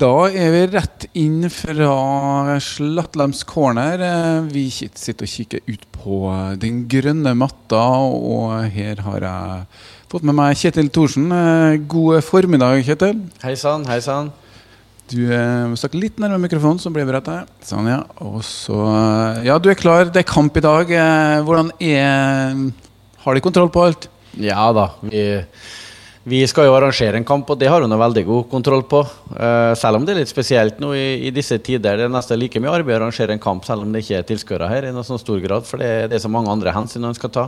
Da er vi rett inn fra Slattlams corner. Eh, vi sitter og kikker ut på den grønne matta, og her har jeg fått med meg Kjetil Thorsen. Eh, god formiddag, Kjetil. Hei sann, hei sann. Du eh, må snakke litt nærmere mikrofonen, så blir vi rett der. Sånn, ja. Og så Ja, du er klar. Det er kamp i dag. Hvordan er Har de kontroll på alt? Ja da. Vi vi skal jo arrangere en kamp, og det har hun veldig god kontroll på. Uh, selv om det er litt spesielt nå i, i, disse tider. Det er nesten like mye arbeid å arrangere en kamp, selv om det ikke er tilskuere her. i noen sånn stor grad, For det, det, er så mange andre hensyn en skal ta.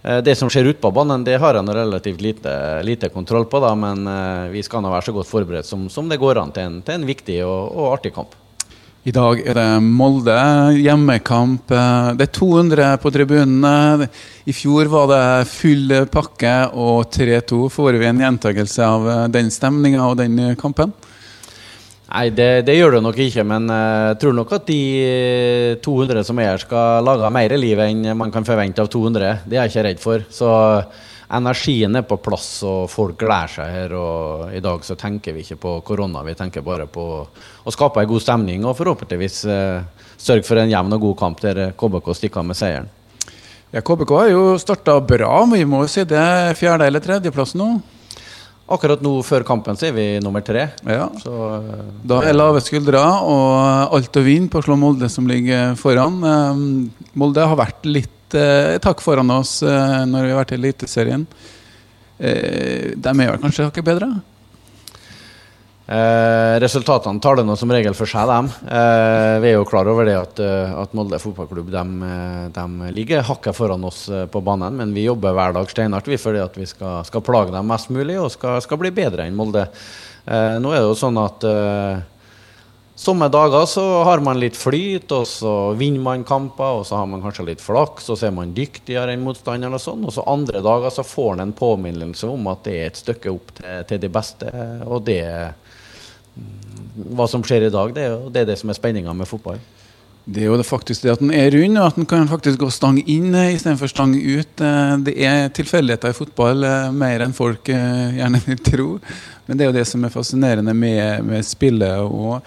Uh, det som skjer ute på banen, det har en relativt lite, lite kontroll på, da, men uh, vi skal nå være så godt forberedt som, som det går an til en, til en viktig og, og artig kamp. I dag er det Molde, hjemmekamp. Det er 200 på tribunene. I fjor var det full pakke og 3-2. Får vi en gjentakelse av den stemninga og den kampen? Nei, det, det, gjør det nok ikke, men jeg tror nok at de 200 som er her, skal lage mer liv enn man kan forvente av 200. Det er jeg ikke redd for. Så energien er på plass, og folk gleder seg her. Og i dag så tenker vi ikke på korona, vi tenker bare på å skape en god stemning og forhåpentligvis eh, sørge for en jevn og god kamp der KBK stikker av med seieren. Ja, KBK har jo starta bra, vi må jo si det. Fjerde- eller tredjeplass nå? Akkurat nå før kampen så er vi nummer tre. Ja. Så, uh, da er lave skuldre og alt å vinne på å slå Molde, som ligger foran. Uh, Molde har vært litt uh, takk foran oss eh, når vi har vært i Eliteserien. Eh, de er vel kanskje hakket bedre? Eh, resultatene tar det nå som regel for seg, dem. Eh, vi er jo klar over det at, eh, at Molde fotballklubb de, de ligger hakket foran oss på banen, men vi jobber hver dag steinhardt for at vi skal, skal, plage dem mest mulig og skal, skal bli bedre enn Molde. Eh, nå er det jo sånn at Somme dager så har man litt flyt, og så vinner man kamper, og så har man kanskje litt flaks, og så er man dyktigere enn motstanderen, og sånn. Og så andre dager så får man en påminnelse om at det er et stykke opp til, til de beste. Og det Hva som skjer i dag, det det, er det som er spenninga med fotball. Det er jo det faktisk det at den er rund, og at den kan faktisk gå stang inn eh, istedenfor stang ut. Eh, det er tilfeldigheter i fotball eh, mer enn folk gjerne vil tro. Men det er jo det som er fascinerende med, med spillet. og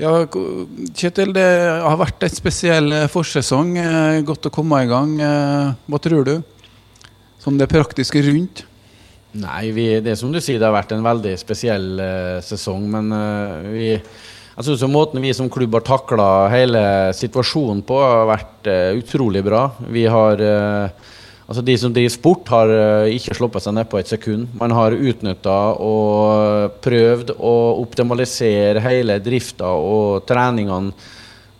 ja, Kjetil, det har vært en spesiell eh, forsesong. Eh, godt å komme i gang. Eh, hva tror du? Som det praktiske rundt? Nei, vi, det er som du sier, det har vært en veldig spesiell uh, sesong. Men uh, vi, jeg synes måten vi som klubb har takla hele situasjonen på, har vært uh, utrolig bra. Vi har Altså De som driver sport, har uh, ikke sluppet seg ned på et sekund. Man har utnytta og prøvd å optimalisere hele drifta og treningene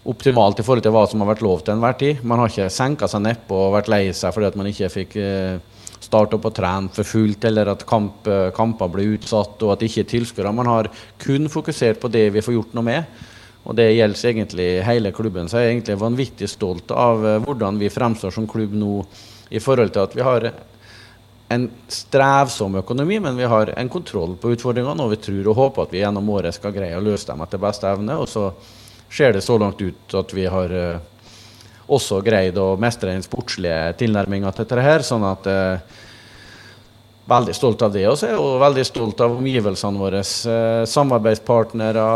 optimalt i forhold til hva som har vært lov til enhver tid. Man har ikke senka seg nedpå og vært lei seg fordi at man ikke fikk uh, starte opp og trene for fullt, eller at kamp, kamper ble utsatt og at det ikke er tilskuere. Man har kun fokusert på det vi får gjort noe med. Og det gjelder egentlig hele klubben. Så jeg er egentlig vanvittig stolt av hvordan vi fremstår som klubb nå i forhold til at vi har en strevsom økonomi, men vi har en kontroll på utfordringene, og vi tror og håper at vi gjennom året skal greie å løse dem etter beste evne. Og så ser det så langt ut at vi har uh, også greid å mestre den sportslige tilnærminga til dette her. sånn at uh, Veldig stolt av det. også, Og veldig stolt av omgivelsene våre. Uh, samarbeidspartnere,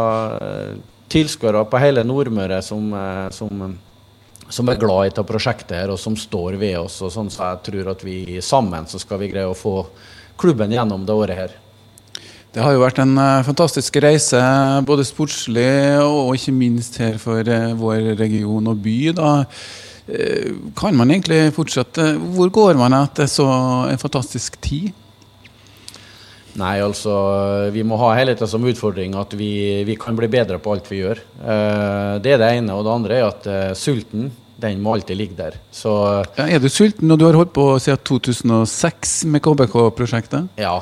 tilskuere på hele Nordmøre som, som som er glad i dette prosjektet her, og som står ved oss. og sånn, Så jeg tror at vi sammen så skal vi greie å få klubben gjennom det året her. Det har jo vært en uh, fantastisk reise, både sportslig og ikke minst her for uh, vår region og by. da. Uh, kan man egentlig fortsette? Hvor går man etter så en fantastisk tid? Nei, altså Vi må ha hele tida som utfordring at vi, vi, kan bli bedre på alt vi gjør. Uh, det er det ene. Og det andre er at uh, sulten den må alltid ligge der. Så, ja, er du sulten når du har holdt på siden 2006 med KBK-prosjektet? Ja,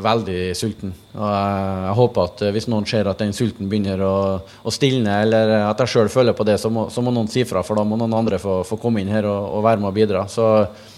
veldig sulten. Og jeg håper at hvis noen ser at den sulten begynner å, å stilne, eller at jeg sjøl føler på det, så må, så må, noen si fra. For da må noen andre få, få komme inn her og, og, være med og bidra. Så Eh,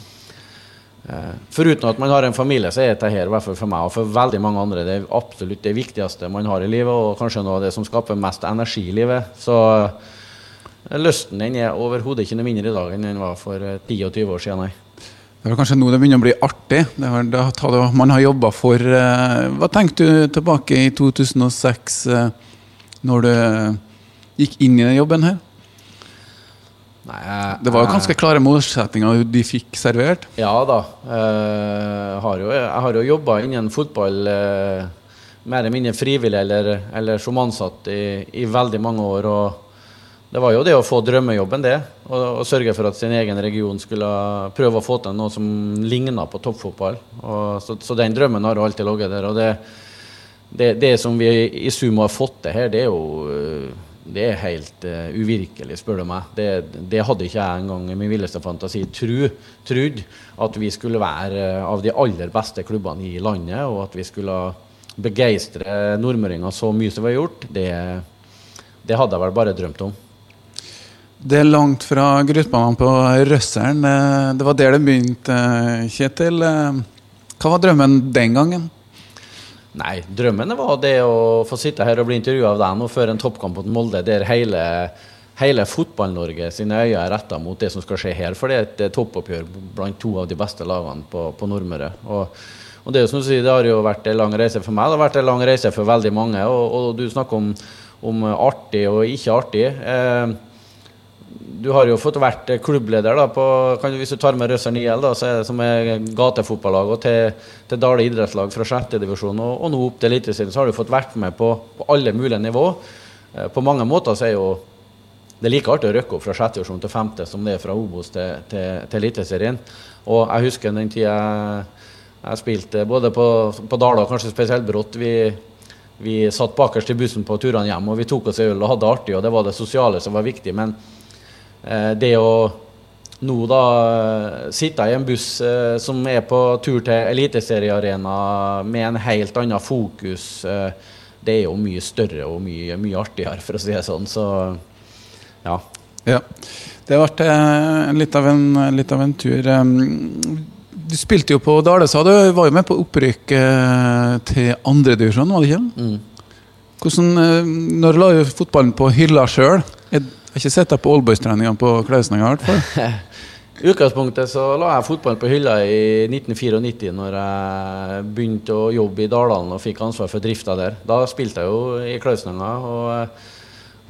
foruten at man har en familie, så er dette her, i hvert fall for meg og for veldig mange andre, det er absolutt det viktigste man har i livet, og kanskje noe av det som skaper mest energi i livet. Så eh, lysten den er overhodet ikke noe mindre i dag enn den var for 10-20 år siden. Nei. Det er kanskje nå det begynner å bli artig. Var det man har jobba for. Eh, hva tenkte du tilbake i 2006? når du gikk inn i den jobben her? Nei, jeg, Det var jo ganske klare målsettinger de fikk servert. Ja da. Jeg har jo, jeg har jo jobba innen fotball eh, mer eller mindre frivillig eller, eller som ansatt i, i, veldig mange år. og Det var jo det å få drømmejobben, det. Og, sørge for at sin egen region skulle prøve å få til noe som ligna på toppfotball. Og, så, så, den drømmen har jo alltid ligget der. og det, det, det, som vi i sum har fått til her, det er jo det er helt uh, uvirkelig, spør du meg. Det, det, hadde ikke jeg engang i min villeste fantasi tru, trodd. At vi skulle være uh, av de aller beste klubbene i landet, og at vi skulle begeistre nordmøringer så mye som vi har gjort, det, det hadde jeg vel bare drømt om. Det er langt fra grusbanene på Røsseren. Eh, det var der det begynte, Kjetil. Hva var drømmen den gangen? Nei, drømmen var det å få sitte her og bli intervjua av deg nå før en toppkamp mot Molde, der hele, hele Fotball-Norge sine øyne er retta mot det som skal skje her. For det er et toppoppgjør blant to av de beste lagene på, på Nordmøre. Og, og, det, sier, det har jo vært en lang reise for meg, det har vært en lang reise for veldig mange. Og, og du snakker om, om, artig og ikke artig. Eh, du har jo fått vært klubbleder da, på, kan, hvis du tar med Røsseren IL, da, så er det som er gatefotballag, og til, til Dale idrettslag fra 6. divisjon og, og, nå opp til Eliteserien, så har du fått vært med på, på alle mulige nivå. Eh, på mange måter så er jo det er like artig å rykke opp fra 6. divisjon til femte som det er fra Obos til, til, til Eliteserien. Og jeg husker den tida jeg, jeg spilte både på, på Dala og kanskje spesielt Brått. Vi, vi satt bakerst i bussen på turene hjem, og vi tok oss en øl og hadde det artig, og det var det sosiale som var viktig. men Eh, det å nå da eh, sitte i en buss eh, som er på tur til Eliteseriearena med en helt annen fokus, det er jo mye større og mye, mye artigere, for å si det sånn. Så ja. ja. Det har vært litt av en, litt av en tur. Du spilte jo på Dale, sa du. Var jo med på opprykk til andredivisjon, var det ikke? Mm. Hvordan, når la du fotballen på hylla sjøl? Jeg har ikke sett deg på oldboys-treningene på Klausenenga i hvert fall. I utgangspunktet så la jeg fotballen på hylla i 1994 når jeg begynte å jobbe i Dalalen og fikk ansvar for drifta der. Da spilte jeg jo i Klausenenga, og,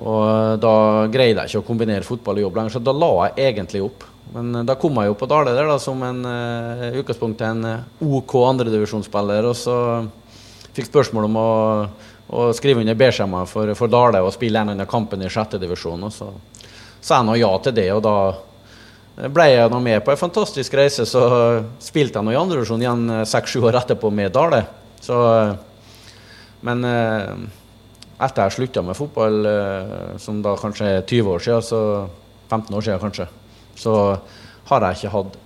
og, da greide jeg ikke å kombinere fotball og jobb lenger, så da la jeg egentlig opp. Men da kom jeg jo på Dale der da, som en uh, utgangspunkt en OK andredivisjonsspiller, og så fikk spørsmål om å og skrive under B-skjema for, for, Dale og spille en av kampen i sjette divisjon. Og så sa jeg nå ja til det, og da ble jeg nå med på en fantastisk reise. Så spilte jeg nå i andre divisjon igjen eh, seks-sju år etterpå med Dale. Så, men eh, etter jeg slutta med fotball, eh, som da kanskje er 20 år siden, så 15 år siden kanskje, så har jeg ikke hatt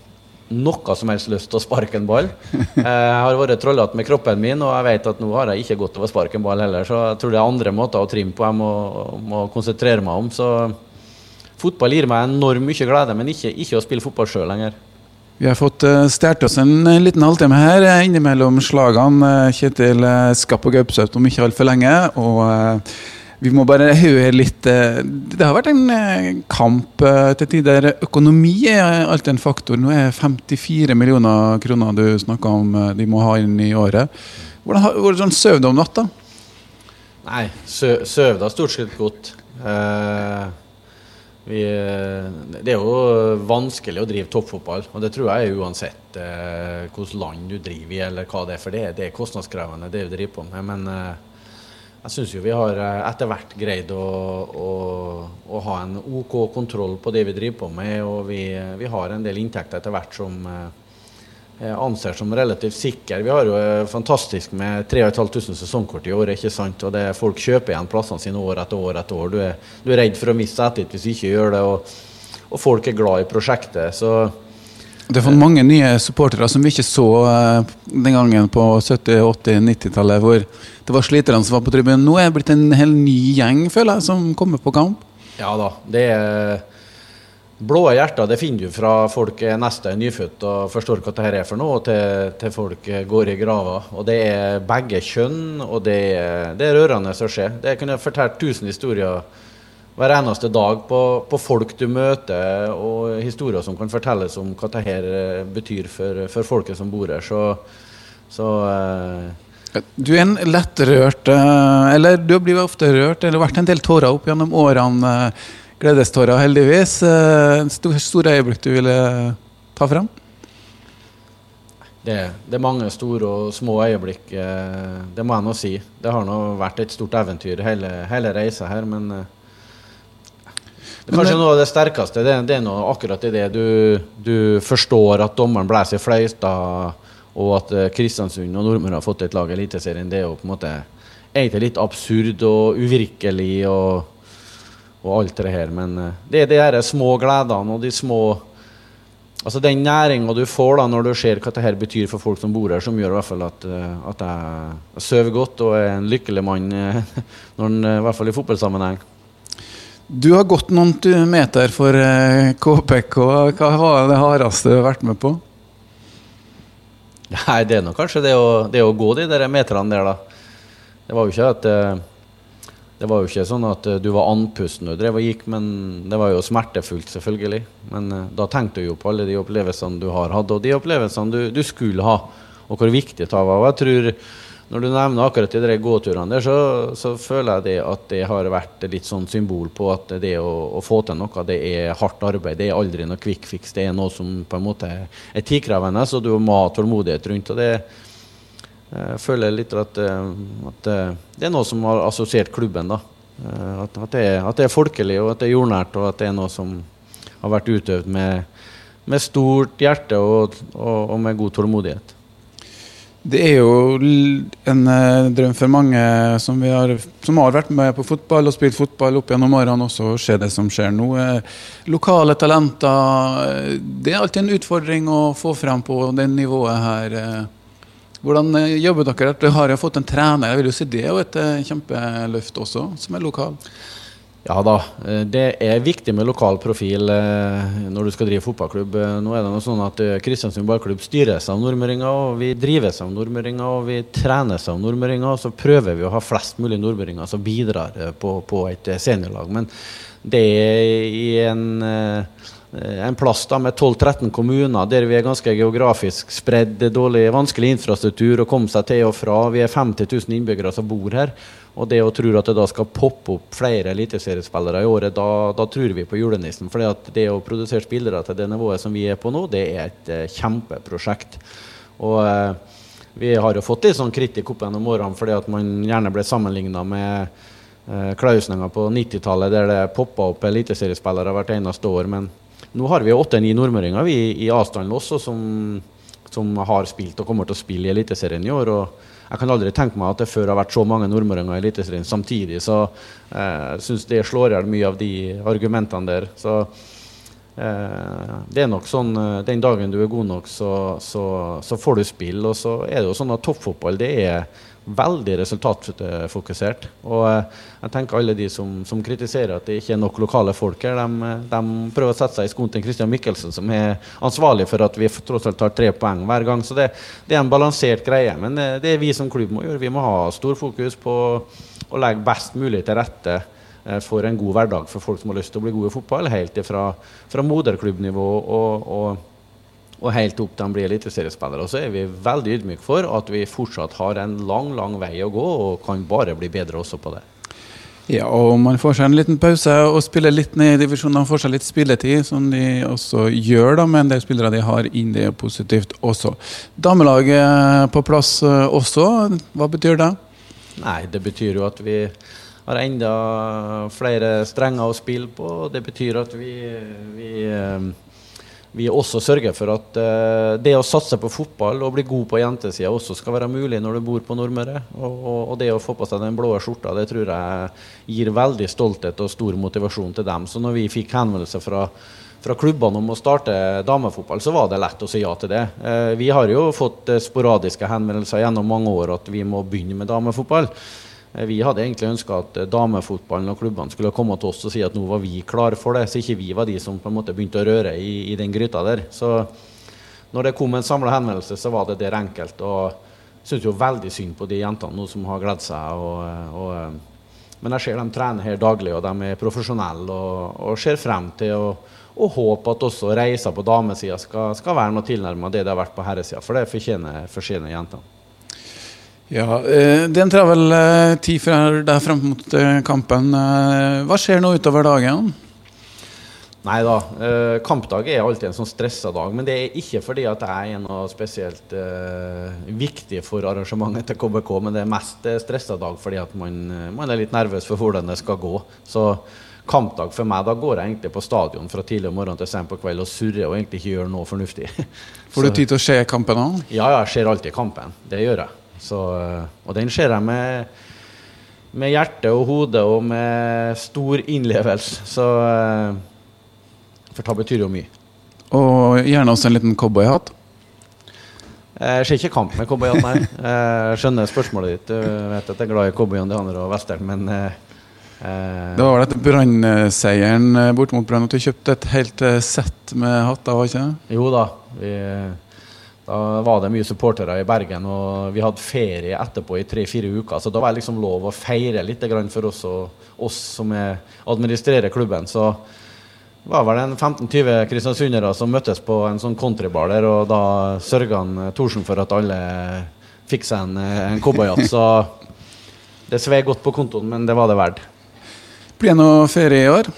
noe som helst lyst til å sparke en ball. Jeg har vært trollete med kroppen min, og jeg vet at nå har jeg ikke godt av å sparke en ball heller. Så jeg tror det er andre måter å trimme på jeg må, må konsentrere meg om. Så fotball gir meg enormt mye glede, men ikke, ikke å spille fotball sjøl lenger. Vi har fått uh, stjålet oss en liten halvtime her innimellom slagene. Kjetil Skapp og Gaupsøt om ikke altfor lenge. og vi må bare høre litt eh, Det har vært en eh, kamp eh, til tider. Økonomi er alltid en faktor. Nå er 54 millioner kroner du snakka om de må ha inn i året. Hvordan, hvordan sover du om natta? Nei, søv da stort sett godt. Eh, vi, det er jo vanskelig å drive toppfotball, og det tror jeg er uansett eh, hvilket land du driver i, eller hva det er. For det, det er kostnadskrevende, det vi driver på med. Men eh, jeg syns jo vi har eh, etter hvert greid å, å, å, ha en OK kontroll på det vi driver på med. Og vi, vi har en del inntekter etter hvert som eh, anser som relativt sikre. Vi har jo eh, fantastisk med 3500 sesongkort i året. ikke sant? Og det er Folk kjøper igjen plassene sine år etter år etter år. Du er, du er redd for å miste etter hvis du ikke gjør det. Og, og folk er glad i prosjektet. så det er fått mange nye supportere som vi ikke så uh, den gangen på 70-, 80-, 90-tallet, hvor det var sliterne som var på tribunen. Nå er det blitt en hel ny gjeng, føler jeg, som kommer på kamp. Ja da. det er Blå hjerter det finner du fra folk er nesten nyfødt og forstår hva dette er for noe, til, til folk går i grava. Og det er begge kjønn, og det er, det er rørende å se. Det kunne fortalt tusen historier hver eneste dag på, på, folk du møter, og historier som kan fortelles om hva dette eh, betyr for, for, folket som bor her. Så, så eh, Du er en lettrørt Eller du blir ofte rørt. Eller vært en del tårer opp gjennom årene. Gledestårer, heldigvis. Store, store øyeblikk du ville ta fram? Det, det, er mange store og små øyeblikk, det må jeg nå si. Det har nå vært et stort eventyr hele, hele reisa her, men det er kanskje noe av det sterkeste. Det, det er noe akkurat i det du, du forstår at dommeren blåser i fløyta, og at uh, Kristiansund og Nordmøre har fått et lag i Eliteserien. Det er jo på en måte egentlig litt absurd og uvirkelig og, og alt det her. Men uh, det er de små gledene og de små Altså Den næringa du får da når du ser hva dette betyr for folk som bor her, som gjør i hvert fall at, uh, at jeg sover godt og er en lykkelig mann, når den, i hvert fall i fotballsammenheng. Du har gått noen meter for KPK. Eh, Hva var det hardeste du har vært med på? Nei, Det er nok kanskje det å, det å gå de der meterne der, da. Det var jo ikke at eh, det var jo ikke sånn at eh, du var andpusten og drev og gikk, men det var jo smertefullt, selvfølgelig. Men da tenkte du jo på alle de opplevelsene du har hatt, og de opplevelsene du, du skulle ha, og hvor viktig det var. Og jeg tror når du nevner akkurat de gåturene der, så, så, føler jeg det at det har vært litt sånn symbol på at det å, å, få til noe, det er hardt arbeid. Det er aldri noe quick fix. Det er noe som på en måte er tidkrevende, så du må ha tålmodighet rundt. og det jeg føler litt at, at, det er noe som har assosiert klubben. da. At, at, det er, at, det er, folkelig, og at det er jordnært, og at det er noe som har vært utøvd med, med stort hjerte og, og, og med god tålmodighet. Det er jo en eh, drøm for mange som, har, som, har, vært med på fotball og spilt fotball opp gjennom årene, også å se det som skjer nå. Eh, lokale talenter eh, Det er alltid en utfordring å få frem på det nivået her. Hvordan jobber dere? Dere har jo fått en trener. Jeg vil jo si Det er jo et kjempeløft også, som er lokal. Ja da, eh, det er viktig med lokal profil eh, når du skal drive fotballklubb. Eh, nå er det noe sånn at Kristiansund ballklubb styres av nordmøringer, og vi drives av nordmøringer, og vi trenes av nordmøringer. Og så prøver vi å ha flest mulig nordmøringer som bidrar på, på et seniorlag. Men det er i en en plass da med 12-13 kommuner der vi er ganske geografisk spredd, Det er dårlig, vanskelig infrastruktur å komme seg til og fra. Vi er 50 000 innbyggere som bor her. Og det å tro at det da skal poppe opp flere eliteseriespillere i året, da, da, tror vi på julenissen. For det å produsere spillere til det nivået som vi er på nå, det er et uh, kjempeprosjekt. Og uh, vi har jo fått litt sånn kritikk opp gjennom årene fordi at man gjerne ble sammenligna med uh, Klausninger på 90-tallet, der det poppa opp eliteseriespillere hvert eneste år. Men nå har vi åtte-ni nordmøringer vi i avstanden også, som, som har spilt og kommer til å spille i Eliteserien i år. og jeg kan aldri tenke meg at det før har vært så mange nordmøringer i Eliteserien samtidig. Så eh, syns det slår i hjel mye av de argumentene der. Så eh, det er nok sånn eh, den dagen du er god nok, så, så, så får du spill. Og så er det jo sånn at toppfotball det er veldig resultatfokusert. Og eh, jeg tenker alle de som, som, kritiserer at det ikke er nok lokale folk her, de, de prøver å sette seg i skoen til Christian Michelsen, som er ansvarlig for at vi tross alt tar tre poeng hver gang. Så det, det, er en balansert greie. Men det, det er vi som klubb må gjøre. Vi må ha stor fokus på å legge best mulig til rette eh, for en god hverdag for folk som har lyst til å bli gode i fotball, helt fra, fra moderklubbnivå og, og og helt opp til han blir eliteseriespiller. Og så er vi veldig ydmyke for at vi fortsatt har en lang, lang vei å gå, og kan bare bli bedre også på det. Ja, og man får seg en liten pause og spiller litt ned i divisjonen. Får seg litt spilletid, som de også gjør, da, med en del spillere de har inn. Det er positivt også. Damelaget på plass eh, også, hva betyr det? Nei, det betyr jo at vi har enda flere strenger å spille på. Det betyr at vi, vi eh, vi også sørger for at uh, det å satse på fotball og bli god på jentesida også skal være mulig når du bor på Nordmøre. Og, og, og, det å få på seg den blå skjorta, det tror jeg gir veldig stolthet og stor motivasjon til dem. Så når vi fikk henvendelse fra, fra klubbene om å starte damefotball, så var det lett å si ja til det. Uh, vi har jo fått uh, sporadiske henvendelser gjennom mange år at vi må begynne med damefotball. Eh, vi hadde egentlig ønska at eh, damefotballen og klubbene skulle komme til oss og si at nå var vi klare for det, så ikke vi var de som på en måte begynte å røre i, i den gryta der. Så når det kom en samla henvendelse, så var det der enkelt. Og jeg syns jo veldig synd på de jentene nå som har gledd seg. Og, eh, og, men jeg ser dem trener her daglig, og de er profesjonelle og, og ser frem til å og håper at også reiser på damesida skal, skal, være noe tilnærma det det har vært på herresida. For det fortjener, fortjener jentene. Ja, eh, Det er en travel eh, tid fra deg frem mot eh, kampen. Hva skjer nå utover dagen? Nei da, kampdag er alltid en sånn stressa dag. Men det er ikke fordi at jeg er noe spesielt viktig for arrangementet til KBK. Men det er mest stressa dag fordi at man, man, er litt nervøs for hvordan det skal gå. Så kampdag for meg, da går jeg egentlig på stadion fra tidlig om morgenen til sent på kveld og surrer og egentlig ikke gjør noe fornuftig. Får du tid til å se kampen òg? Ja, jeg ser alltid kampen. Det gjør jeg. Så, eh, og den ser jeg med, med hjerte og hode og med stor innlevelse. Så eh, For det betyr jo mye. Og gjerne også en liten cowboyhatt? Jeg ser ikke kamp med cowboyhatt, nei. Jeg skjønner spørsmålet ditt. Du vet at jeg er glad i cowboyindianer og western, men eh, Det var vel etter Brann-seieren bort mot Brann at du kjøpte et helt sett med hatter, var ikke det? Jo da. Vi, da var det mye supportere i Bergen, og vi hadde ferie etterpå i tre-fire uker. Så da var det liksom lov å feire litt for oss, oss som administrerer klubben. Så det var vel en 15-20 kristiansundere som møttes på en sånn countrybar der, og da sørga Thorsen for at alle fikk seg en, en cowboyhatt. Så det svei godt på kontoen, men det var det verdt. Blir det noe ferie i år?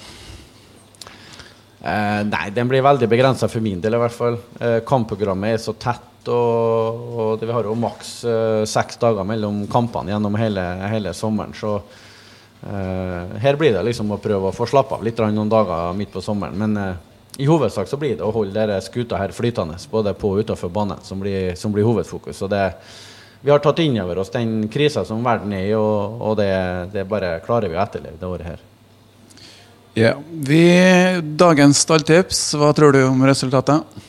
Eh, nei, den blir veldig begrensa for min del, i hvert fall. Eh, kampprogrammet er så tett, og, og vi har jo maks eh, seks dager mellom kampene gjennom hele, hele sommeren. Så eh, her blir det liksom å prøve å få slappe av litt noen dager midt på sommeren. Men eh, i hovedsak så blir det å holde dere skuta her flytende, både på og utenfor banen, som blir, som blir hovedfokus. Og det, vi har tatt inn over oss den krisa som verden er i, og, og det, det bare klarer vi å etterleve det året her. Ja. Vi, dagens stalltips, hva tror du om resultatet?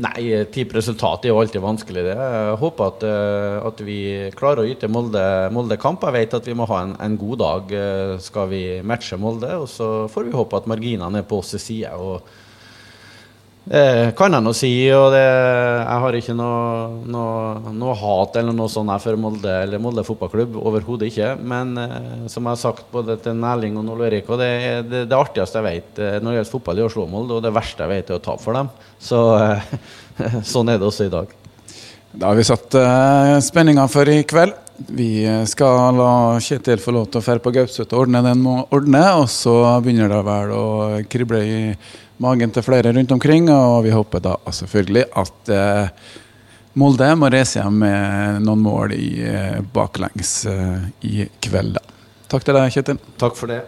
Nei, type resultat er jo alltid vanskelig. det. Jeg håper at, eh, at vi klarer å yte Molde, Molde kamp. Jeg vet at vi må ha en, en, god dag eh, skal vi matche Molde. Og så får vi håpe at marginene er på oss side. og det kan jeg nå si. og det, Jeg har ikke noe, noe, noe, hat eller noe sånt for Molde eller Molde fotballklubb. Overhodet ikke. Men eh, som jeg har sagt både til Erling og Ole Erik, og det, det, det, artigste jeg vet eh, når det gjelder fotball, er å slå Molde. Og det verste jeg vet, er å tape for dem. Så eh, sånn er det også i dag. Da har vi satt eh, spenninga for i kveld. Vi skal la Kjetil få lov til å dra på Gaupset og ordne den må ordne, og så begynner det vel å krible i magen til flere rundt omkring. Og vi håper da selvfølgelig at eh, Molde må reise hjem med noen mål i eh, baklengs eh, i kveld. Da. Takk til deg, Kjetil. Takk for det.